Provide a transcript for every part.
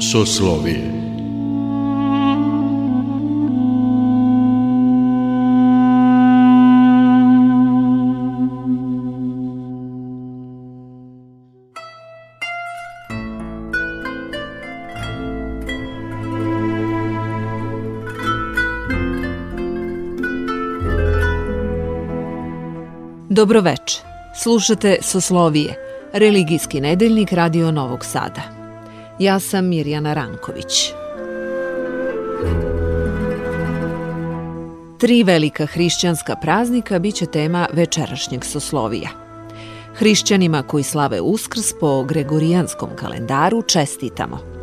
Soslovije Dobroveče. Slušate Soslovije, religijski nedeljnik Radio Novog Sada. Ja sam Mirjana Ranković. Tri velika hrišćanska praznika biće tema večerašnjeg Soslovija. Hrišćanima koji slave Uskrs po Gregorijanskom kalendaru čestitamo –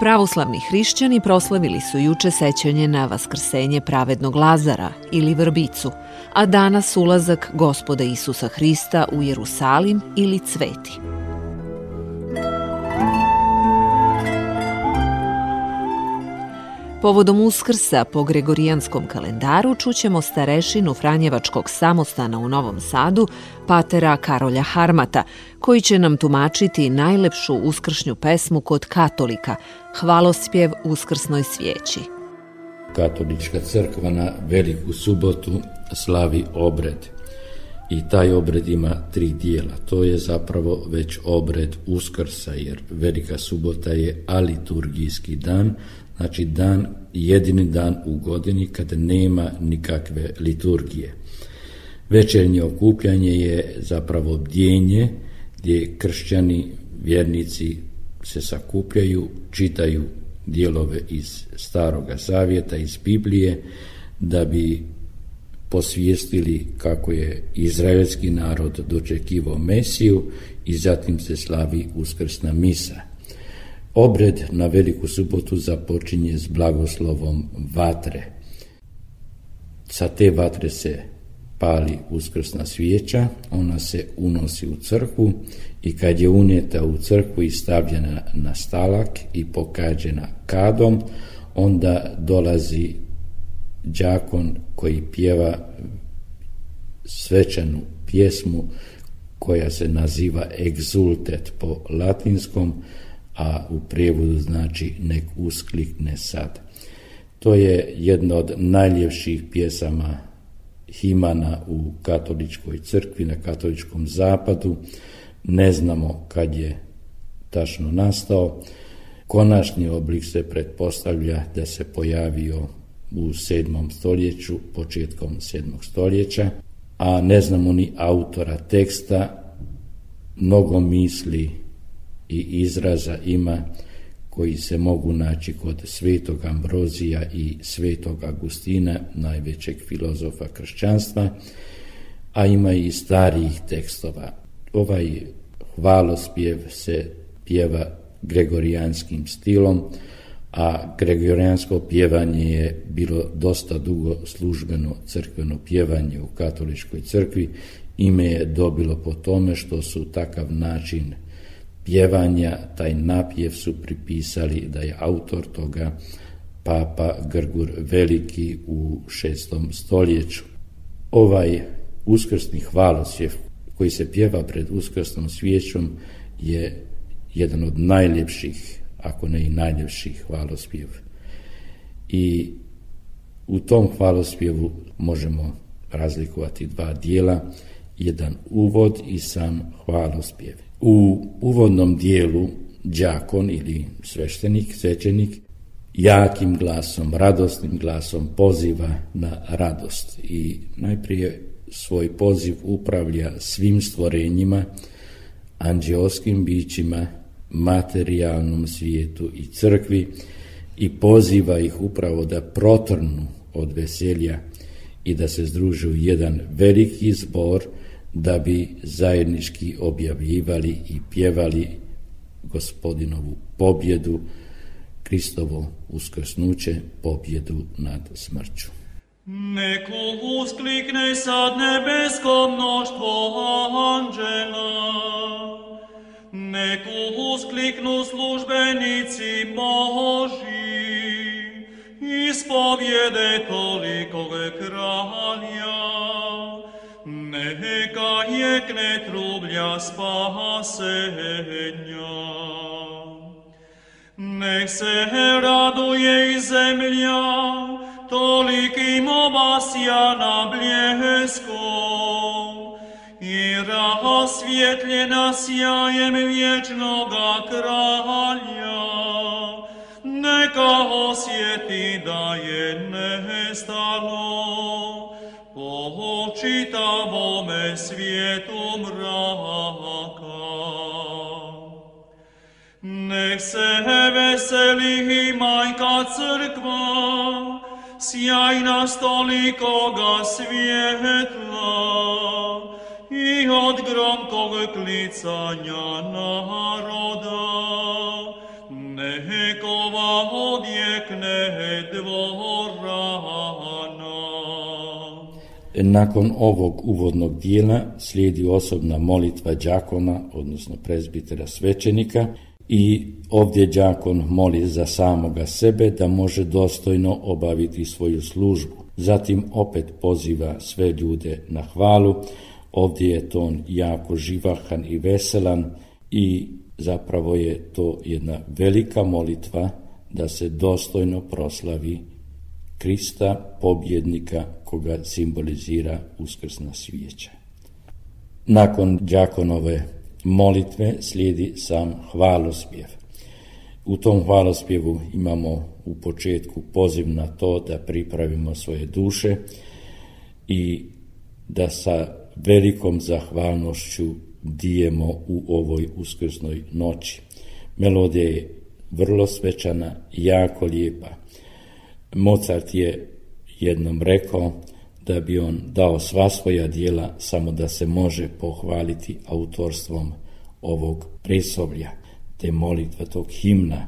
Pravoslavni hrišćani proslavili su juče sećanje na vaskrsenje pravednog Lazara ili vrbicu, a danas ulazak gospoda Isusa Hrista u Jerusalim ili cveti. Povodom Uskrsa po Gregorijanskom kalendaru čućemo starešinu Franjevačkog samostana u Novom Sadu, patera Karolja Harmata, koji će nam tumačiti najlepšu uskršnju pesmu kod katolika, hvalospjev Uskrsnoj svijeći. Katolička crkva na Veliku subotu slavi obred i taj obred ima tri dijela. To je zapravo već obred Uskrsa, jer Velika subota je aliturgijski dan, znači dan, jedini dan u godini kada nema nikakve liturgije. Večernje okupljanje je zapravo bdjenje gdje kršćani, vjernici se sakupljaju, čitaju dijelove iz Staroga Zavjeta, iz Biblije, da bi posvijestili kako je izraelski narod dočekivao Mesiju i zatim se slavi uskrsna misa. Obred na Veliku subotu započinje s blagoslovom vatre. Sa te vatre se pali uskrsna svijeća, ona se unosi u crkvu i kad je unijeta u crkvu i stavljena na stalak i pokađena kadom, onda dolazi đakon koji pjeva svečanu pjesmu koja se naziva exultet po latinskom, a u prijevodu znači nek usklikne sad. To je jedna od najljepših pjesama himana u katoličkoj crkvi, na katoličkom zapadu. Ne znamo kad je tačno nastao. Konačni oblik se pretpostavlja da se pojavio u sedmom stoljeću, početkom sedmog stoljeća, a ne znamo ni autora teksta, mnogo misli i izraza ima koji se mogu naći kod svetog Ambrozija i svetog Agustina, najvećeg filozofa kršćanstva, a ima i starijih tekstova. Ovaj hvalospjev se pjeva gregorijanskim stilom, a gregorijansko pjevanje je bilo dosta dugo službeno crkveno pjevanje u katoličkoj crkvi. Ime je dobilo po tome što su takav način pjevanja, taj napjev su pripisali da je autor toga papa Grgur Veliki u šestom stoljeću. Ovaj uskrsni hvalosjev koji se pjeva pred uskrsnom svijećom je jedan od najljepših, ako ne i najljepših hvalospjev. I u tom hvalospjevu možemo razlikovati dva dijela, jedan uvod i sam hvalospjev. U uvodnom dijelu đakon ili sveštenik, svećenik, jakim glasom, radosnim glasom poziva na radost i najprije svoj poziv upravlja svim stvorenjima, anđeoskim bićima, materijalnom svijetu i crkvi i poziva ih upravo da protrnu od veselja i da se združe u jedan veliki zbor da bi zajednički objavljivali i pjevali gospodinovu pobjedu, Kristovo uskrsnuće, pobjedu nad smrću. Neku usklikne sad nebesko mnoštvo anđela, neku uskliknu službenici Boži, ispovjede tolikog kralja, як не трубля спасення. Нех се радує і земля, толиким обася на блеску, і розсвітлена сяєм вічного краля. Нека освіти дає нестало, po čitavome svijetu. Nek se veseli majka crkva, sjajna stolikoga svjetla, i od gromkog klicanja naroda nekova odjekne dvorana. Nakon ovog uvodnog dijela slijedi osobna molitva đakona, odnosno prezbitera svećenika, i ovdje đakon moli za samoga sebe da može dostojno obaviti svoju službu. Zatim opet poziva sve ljude na hvalu, Ovdje je ton jako živahan i veselan i zapravo je to jedna velika molitva da se dostojno proslavi Krista, pobjednika koga simbolizira uskrsna svijeća. Nakon đakonove molitve slijedi sam hvalospjev. U tom hvalospjevu imamo u početku poziv na to da pripravimo svoje duše i da sa velikom zahvalnošću dijemo u ovoj uskrsnoj noći. Melodija je vrlo svečana, jako lijepa. Mozart je jednom rekao da bi on dao sva svoja dijela samo da se može pohvaliti autorstvom ovog presoblja, te molitva tog himna.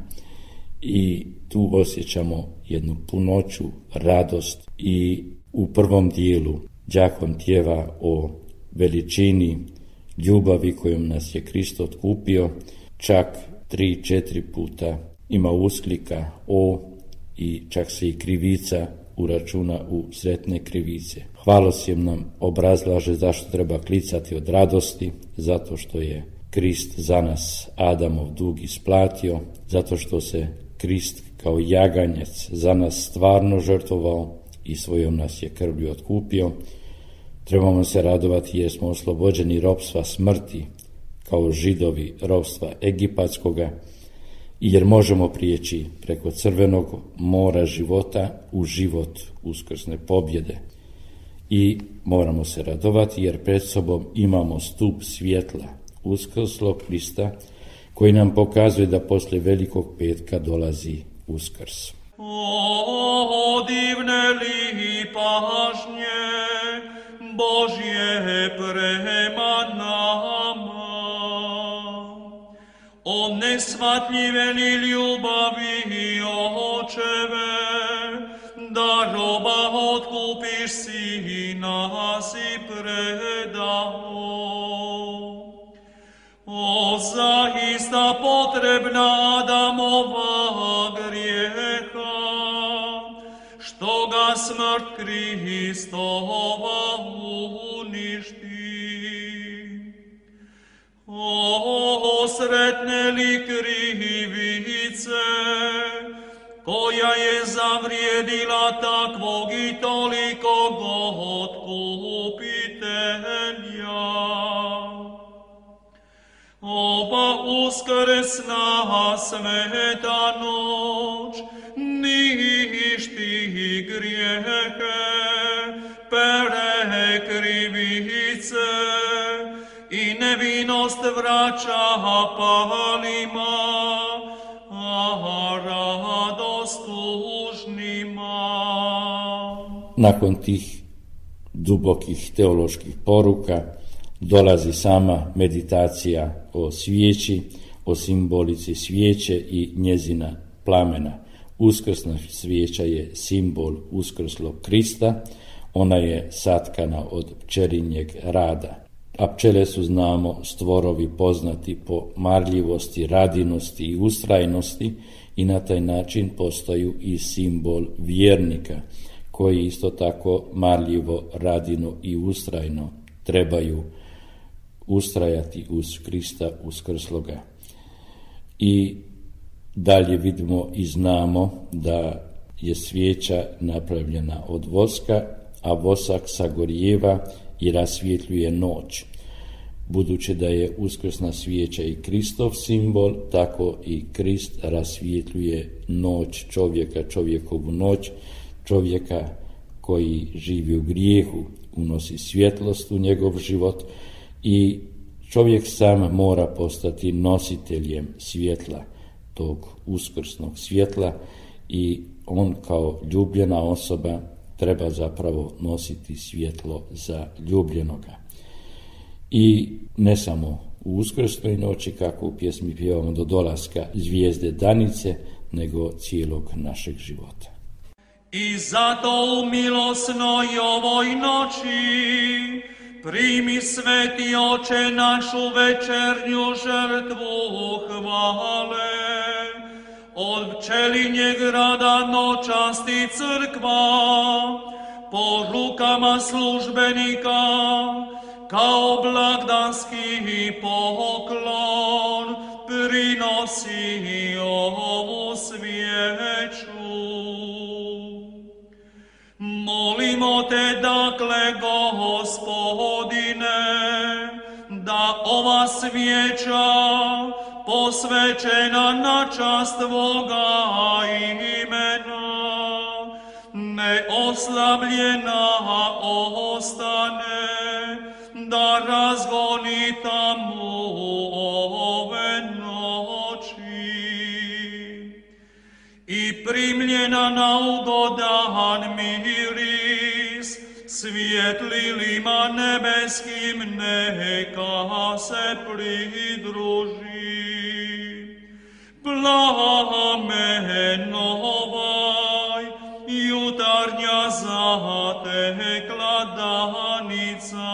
I tu osjećamo jednu punoću, radost i u prvom dijelu đakon tjeva o veličini ljubavi kojom nas je Krist otkupio, čak tri, četiri puta ima usklika o i čak se i krivica uračuna u sretne krivice. Hvalosjem nam obrazlaže zašto treba klicati od radosti, zato što je Krist za nas Adamov dug isplatio, zato što se Krist kao jaganjec za nas stvarno žrtvovao i svojom nas je krvlju otkupio, Trebamo se radovati jer smo oslobođeni ropstva smrti, kao židovi ropstva egipatskoga, jer možemo prijeći preko crvenog mora života u život uskrsne pobjede. I moramo se radovati jer pred sobom imamo stup svjetla, uskrslog Krista, koji nam pokazuje da posle velikog petka dolazi uskrs. O, divne li pažnje, Božje prema nama. O nesvatljive li ljubavi i očeve, da roba otkupiš sina si predao. O zaista potrebna Adamova grijeha, što ga smrt Hristova O, sretne li krivice, koja je zavrijedila takvog i toliko god kupitelja. Ova uskresna sveta noć ništi i grijehe, pere krivice, i nevinost vraća palima, a radost tužnima. Nakon tih dubokih teoloških poruka dolazi sama meditacija o svijeći, o simbolici svijeće i njezina plamena. Uskrsna svijeća je simbol uskrslog Krista, ona je satkana od pčerinjeg rada a pčele su, znamo, stvorovi poznati po marljivosti, radinosti i ustrajnosti i na taj način postaju i simbol vjernika koji isto tako marljivo, radino i ustrajno trebaju ustrajati uz Krista uskrsloga. I dalje vidimo i znamo da je svijeća napravljena od voska, a vosak sagorjeva i rasvjetljuje noć. Budući da je uskrsna svijeća i Kristov simbol, tako i Krist rasvjetljuje noć čovjeka, čovjekovu noć, čovjeka koji živi u grijehu, unosi svjetlost u njegov život i čovjek sam mora postati nositeljem svjetla, tog uskrsnog svjetla i on kao ljubljena osoba treba zapravo nositi svjetlo za ljubljenoga. I ne samo u uskrsnoj noći, kako u pjesmi pjevamo do dolaska zvijezde Danice, nego cijelog našeg života. I zato u milosnoj ovoj noći primi sveti oče našu večernju žrtvu hvale. Od pčelinjeg rada noćasti crkva, po rukama službenika, kao blagdanski poklon, prinosi ovu svijeću. Molimo te dakle, gospodine, da ova svijeća posvećena na čast Tvoga imena, ne oslabljena ostane, da razgoni tamo ove noći. I primljena na ugodan miris, svjetlilima nebeskim neka se pridruži. Plamen ovaj, jutarnja zatekla danica,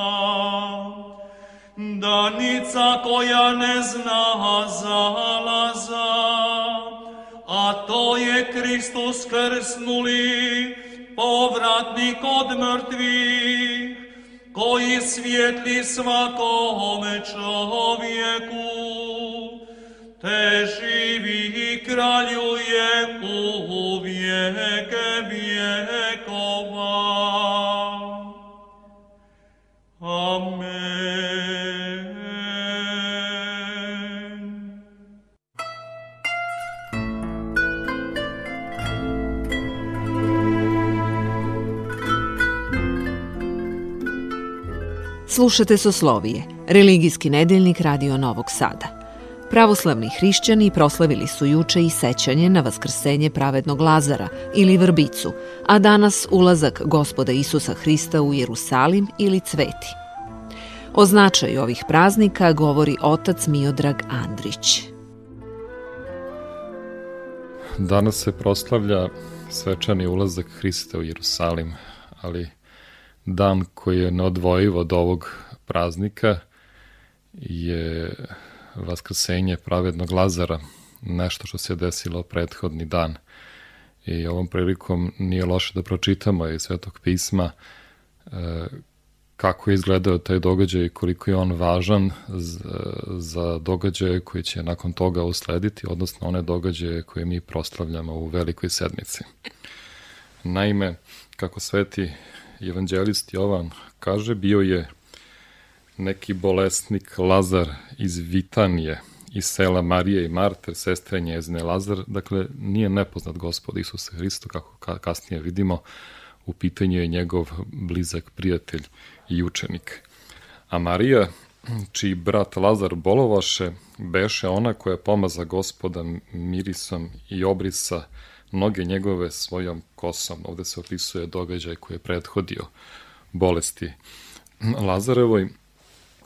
danica koja ne zna zalaza, a to je Kristus krsnuli, povratnik od mrtvih, koji svjetli svakome čovjeku, te živi i kraljuje u vijeke vijekova. Slušate Soslovije, religijski nedeljnik Radio Novog Sada. Pravoslavni hrišćani proslavili su juče i sećanje na vaskrsenje pravednog Lazara ili vrbicu, a danas ulazak gospoda Isusa Hrista u Jerusalim ili cveti. O značaju ovih praznika govori otac Miodrag Andrić. Danas se proslavlja svečani ulazak Hrista u Jerusalim, ali dan koji je neodvojiv od ovog praznika je vaskrsenje pravednog Lazara, nešto što se desilo prethodni dan. I ovom prilikom nije loše da pročitamo iz Svetog pisma e, kako je izgledao taj događaj i koliko je on važan za događaje koji će nakon toga uslediti, odnosno one događaje koje mi proslavljamo u velikoj sedmici. Naime, kako sveti evanđelist Jovan kaže, bio je neki bolesnik Lazar iz Vitanije, iz sela Marije i Marte, sestre njezne Lazar, dakle nije nepoznat gospod Isus Hristo, kako kasnije vidimo, u pitanju je njegov blizak prijatelj i učenik. A Marija, čiji brat Lazar bolovaše, beše ona koja pomaza gospoda mirisom i obrisa noge njegove svojom kosom. Ovde se opisuje događaj koji je prethodio bolesti Lazarevoj,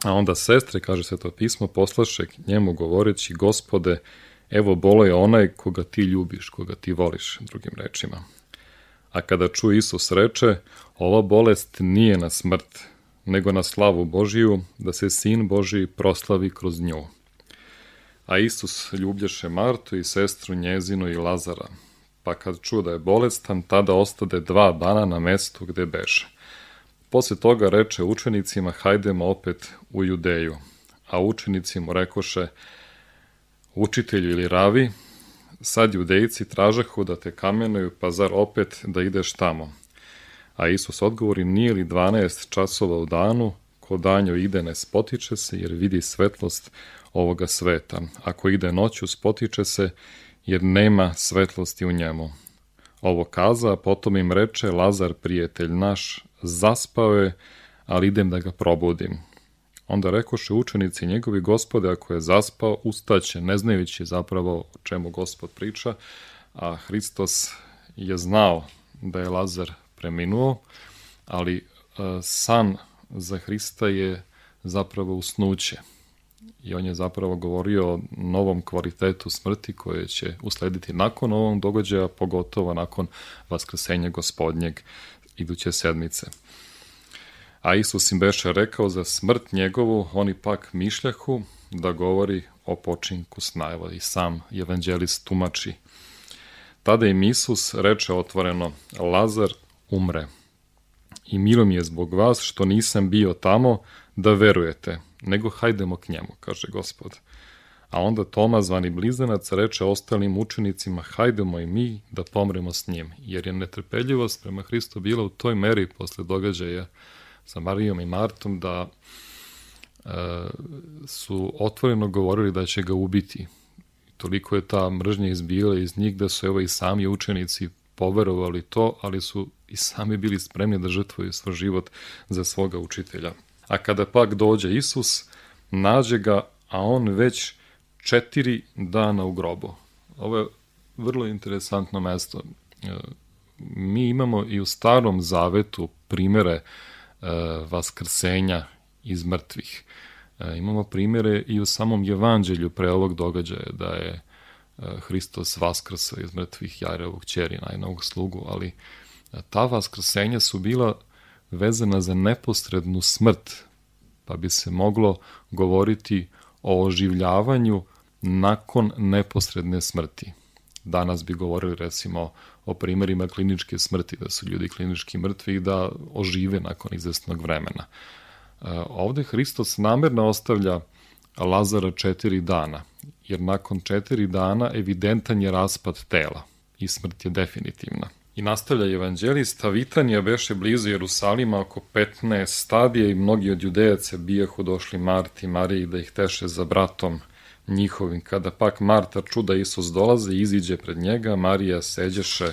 a onda sestre, kaže se to pismo, poslaše k njemu govoreći, gospode, evo bolo je onaj koga ti ljubiš, koga ti voliš, drugim rečima. A kada ču Isus reče, ova bolest nije na smrt, nego na slavu Božiju, da se Sin Božiji proslavi kroz nju. A Isus ljublješe Martu i sestru njezinu i Lazara, pa kad čuo da je bolestan, tada ostade dva dana na mestu gde beše. Posle toga reče učenicima, hajdemo opet u Judeju. A učenici mu rekoše, učitelju ili ravi, sad judejci tražahu da te kamenuju, pa zar opet da ideš tamo? A Isus odgovori, nije li 12 časova u danu, ko danjo ide ne spotiče se jer vidi svetlost ovoga sveta. Ako ide noću spotiče se jer nema svetlosti u njemu. Ovo kaza, potom im reče Lazar prijatelj naš, zaspao je, ali idem da ga probudim. Onda rekoše učenici njegovi gospode, ako je zaspao, ustaće, ne znajući zapravo o čemu gospod priča, a Hristos je znao da je Lazar preminuo, ali e, san za Hrista je zapravo usnuće. I on je zapravo govorio o novom kvalitetu smrti koje će uslediti nakon ovog događaja, pogotovo nakon vaskrsenja gospodnjeg iduće sedmice. A Isus im beše rekao za smrt njegovu, oni pak mišljahu da govori o počinku sna. Evo i sam evanđelist tumači. Tada im Isus reče otvoreno, Lazar umre. I milo mi je zbog vas što nisam bio tamo da verujete, nego hajdemo k njemu, kaže gospod. A onda Toma, zvani blizanac, reče ostalim učenicima, hajdemo i mi da pomremo s njim, jer je netrpeljivost prema Hristu bila u toj meri posle događaja sa Marijom i Martom da e, su otvoreno govorili da će ga ubiti. Toliko je ta mržnja izbila iz njih da su evo i sami učenici poverovali to, ali su i sami bili spremni da žrtvuju svoj život za svoga učitelja. A kada pak dođe Isus, nađe ga, a on već četiri dana u grobu. Ovo je vrlo interesantno mesto. E, mi imamo i u starom zavetu primere e, vaskrsenja iz mrtvih. E, imamo primere i u samom evanđelju pre ovog događaja da je Hristos vaskrsao iz mrtvih Jarevog ćeri, najnovog slugu, ali ta vaskrsenja su bila vezana za neposrednu smrt, pa bi se moglo govoriti o oživljavanju nakon neposredne smrti. Danas bi govorili recimo o primerima kliničke smrti, da su ljudi klinički mrtvi i da ožive nakon izvestnog vremena. E, ovde Hristos namerno ostavlja Lazara četiri dana, jer nakon četiri dana evidentan je raspad tela i smrt je definitivna. I nastavlja evanđelista, Vitanija beše blizu Jerusalima oko 15 stadija i mnogi od judejaca bijahu došli Marti i Mariji da ih teše za bratom njihovim. Kada pak Marta čuda Isus dolaze, iziđe pred njega, Marija seđeše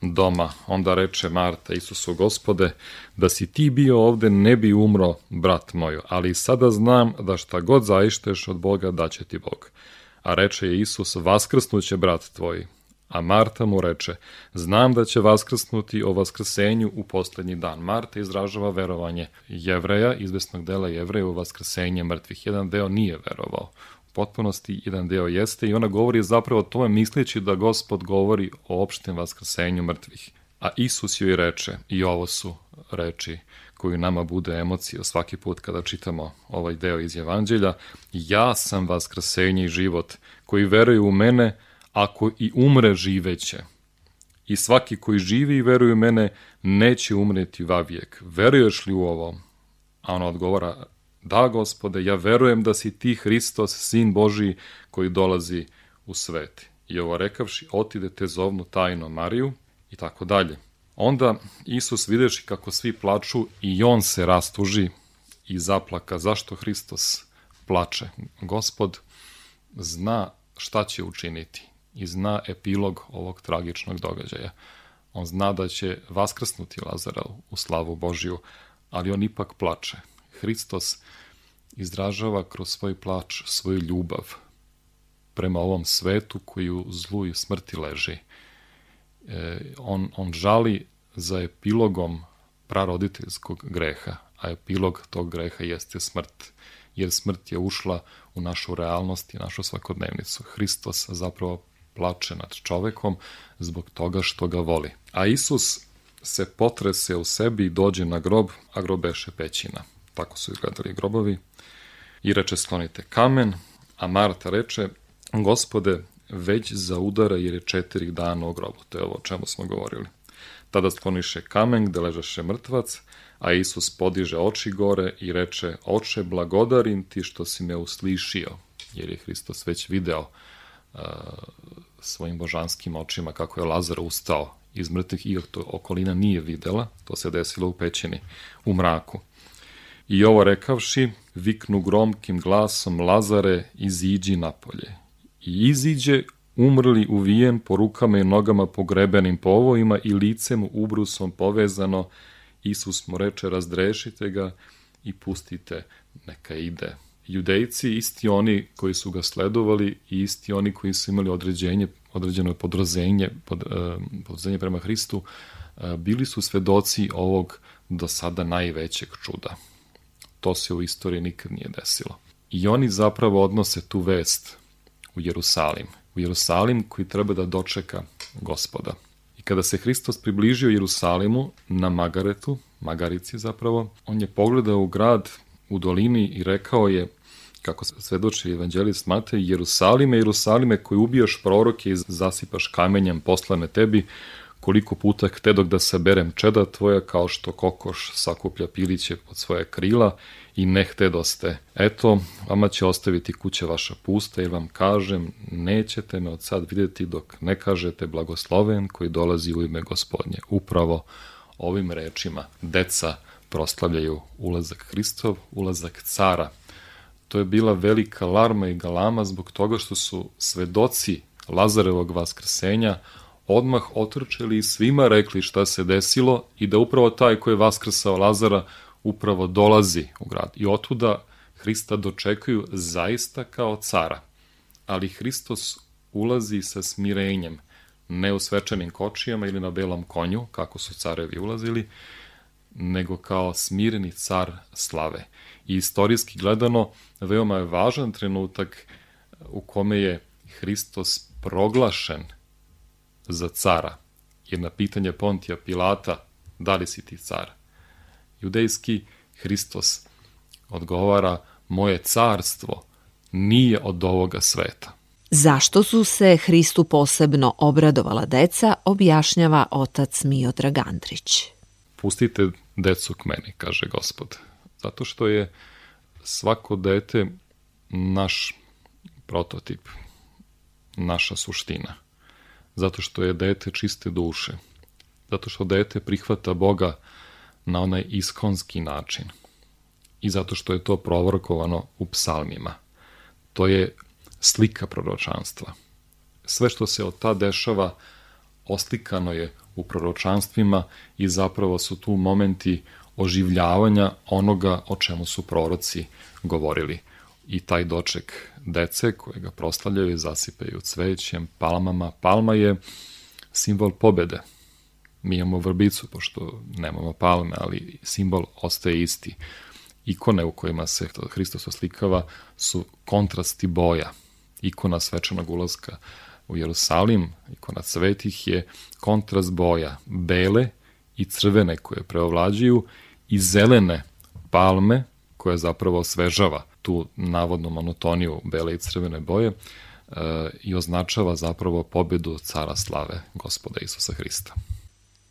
doma. Onda reče Marta Isusu gospode, da si ti bio ovde ne bi umro, brat moj, ali sada znam da šta god zaišteš od Boga daće ti Bog. A reče je Isus, vaskrsnuće brat tvoj. A Marta mu reče, znam da će vaskrsnuti o vaskrsenju u poslednji dan. Marta izražava verovanje jevreja, izvesnog dela jevreja u vaskrsenje mrtvih. Jedan deo nije verovao potpunosti, jedan deo jeste i ona govori zapravo o tome misleći da gospod govori o opštem vaskrsenju mrtvih. A Isus joj reče, i ovo su reči koju nama bude emocija svaki put kada čitamo ovaj deo iz Evanđelja, ja sam vaskrsenje i život, koji veruje u mene, ako i umre živeće. I svaki koji živi i veruje u mene, neće umreti vavijek. Veruješ li u ovo? A ona odgovara, Da, gospode, ja verujem da si ti Hristos, sin Božiji, koji dolazi u svet. I ovo rekavši, otide te zovnu tajno Mariju i tako dalje. Onda Isus videši kako svi plaču i on se rastuži i zaplaka. Zašto Hristos plače? Gospod zna šta će učiniti i zna epilog ovog tragičnog događaja. On zna da će vaskrsnuti Lazara u slavu Božiju, ali on ipak plače. Hristos izražava kroz svoj plač svoju ljubav prema ovom svetu koji u zlu i smrti leži. E, on, on žali za epilogom praroditeljskog greha, a epilog tog greha jeste smrt, jer smrt je ušla u našu realnost i našu svakodnevnicu. Hristos zapravo plače nad čovekom zbog toga što ga voli. A Isus se potrese u sebi i dođe na grob, a grobeše pećina tako su izgledali grobovi, i reče sklonite kamen, a Marta reče, Gospode, već za udara jer je četiri dana u grobu. To je ovo o čemu smo govorili. Tada skloniše kamen gde ležaše mrtvac, a Isus podiže oči gore i reče, oče, blagodarim ti što si me uslišio, jer je Hristos već video uh, svojim božanskim očima kako je Lazar ustao iz mrtvih i to okolina nije videla, to se desilo u pećini, u mraku. I ovo rekavši, viknu gromkim glasom Lazare, iziđi napolje. I iziđe umrli uvijen po rukama i nogama pogrebenim povojima i licem ubrusom povezano, Isus mu reče, razdrešite ga i pustite, neka ide. Judejci, isti oni koji su ga sledovali i isti oni koji su imali određenje, određeno podrozenje, pod, uh, podrozenje prema Hristu, uh, bili su svedoci ovog do sada najvećeg čuda. To se u istoriji nikad nije desilo. I oni zapravo odnose tu vest u Jerusalim. U Jerusalim koji treba da dočeka gospoda. I kada se Hristos približio Jerusalimu na Magaretu, Magarici zapravo, on je pogledao u grad u dolini i rekao je, kako svedoči evanđelist Matej, Jerusalime, Jerusalime koji ubijaš proroke i zasipaš kamenjem poslane tebi, koliko puta htedok da saberem čeda tvoja kao što kokoš sakuplja piliće pod svoje krila i ne htedoste. Eto, vama će ostaviti kuća vaša pusta i vam kažem, nećete me od sad videti dok ne kažete blagosloven koji dolazi u ime gospodnje. Upravo ovim rečima deca proslavljaju ulazak Hristov, ulazak cara. To je bila velika larma i galama zbog toga što su svedoci Lazarevog vaskrsenja odmah otrčali i svima rekli šta se desilo i da upravo taj koji je vaskrsao Lazara upravo dolazi u grad. I otuda Hrista dočekuju zaista kao cara. Ali Hristos ulazi sa smirenjem, ne u svečanim kočijama ili na belom konju, kako su carevi ulazili, nego kao smireni car slave. I istorijski gledano, veoma je važan trenutak u kome je Hristos proglašen za cara, jer na pitanje Pontija Pilata, da li si ti car? Judejski Hristos odgovara, moje carstvo nije od ovoga sveta. Zašto su se Hristu posebno obradovala deca, objašnjava otac Miodrag Andrić. Pustite decu k meni, kaže gospod. Zato što je svako dete naš prototip, naša suština. Zato što je dete čiste duše. Zato što dete prihvata Boga na onaj iskonski način. I zato što je to provorkovano u psalmima. To je slika proročanstva. Sve što se od ta dešava oslikano je u proročanstvima i zapravo su tu momenti oživljavanja onoga o čemu su proroci govorili. I taj doček dece koje ga proslavljaju zasipaju cvećem, palmama. Palma je simbol pobede. Mi imamo vrbicu, pošto nemamo palme, ali simbol ostaje isti. Ikone u kojima se Hristos oslikava su kontrasti boja. Ikona svečanog ulazka u Jerusalim, ikona svetih je kontrast boja, bele i crvene koje preovlađuju i zelene palme koja zapravo osvežava tu navodnu monotoniju bele i crvene boje e, i označava zapravo pobedu cara slave, gospoda Isusa Hrista.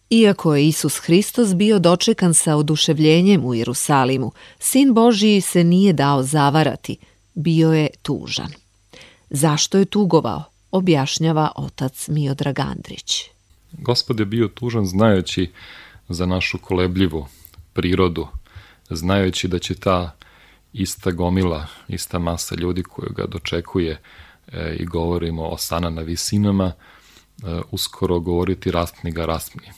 Iako je Isus Hristos bio dočekan sa oduševljenjem u Jerusalimu, Sin Božiji se nije dao zavarati, bio je tužan. Zašto je tugovao? objašnjava otac Miodrag Andrić. Gospod je bio tužan znajući za našu kolebljivu prirodu, znajući da će ta ista gomila, ista masa ljudi koju ga dočekuje e, i govorimo o sana na visinama, e, uskoro govoriti rastni ga rastni.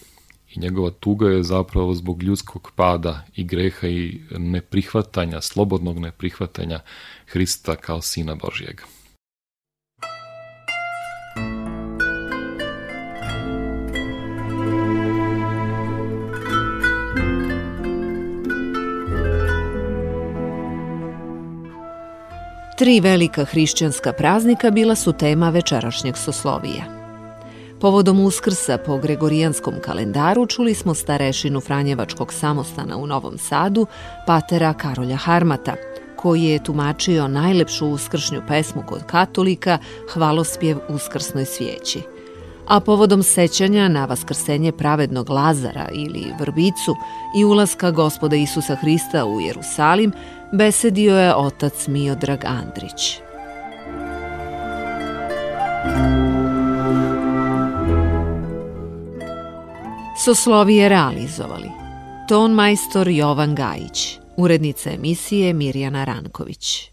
I njegova tuga je zapravo zbog ljudskog pada i greha i neprihvatanja, slobodnog neprihvatanja Hrista kao sina Božijega. Tri velika hrišćanska praznika bila su tema večerašnjeg soslovija. Povodom uskrsa po Gregorijanskom kalendaru čuli smo starešinu Franjevačkog samostana u Novom Sadu, patera Karolja Harmata, koji je tumačio najlepšu uskršnju pesmu kod katolika, hvalospjev Uskrsnoj svijeći. A povodom sećanja na vaskrsenje pravednog Lazara ili Vrbicu i ulaska gospoda Isusa Hrista u Jerusalim, besedio je otac Miodrag Andrić. Soslovije realizovali Ton majstor Jovan Gajić, urednica emisije Mirjana Ranković.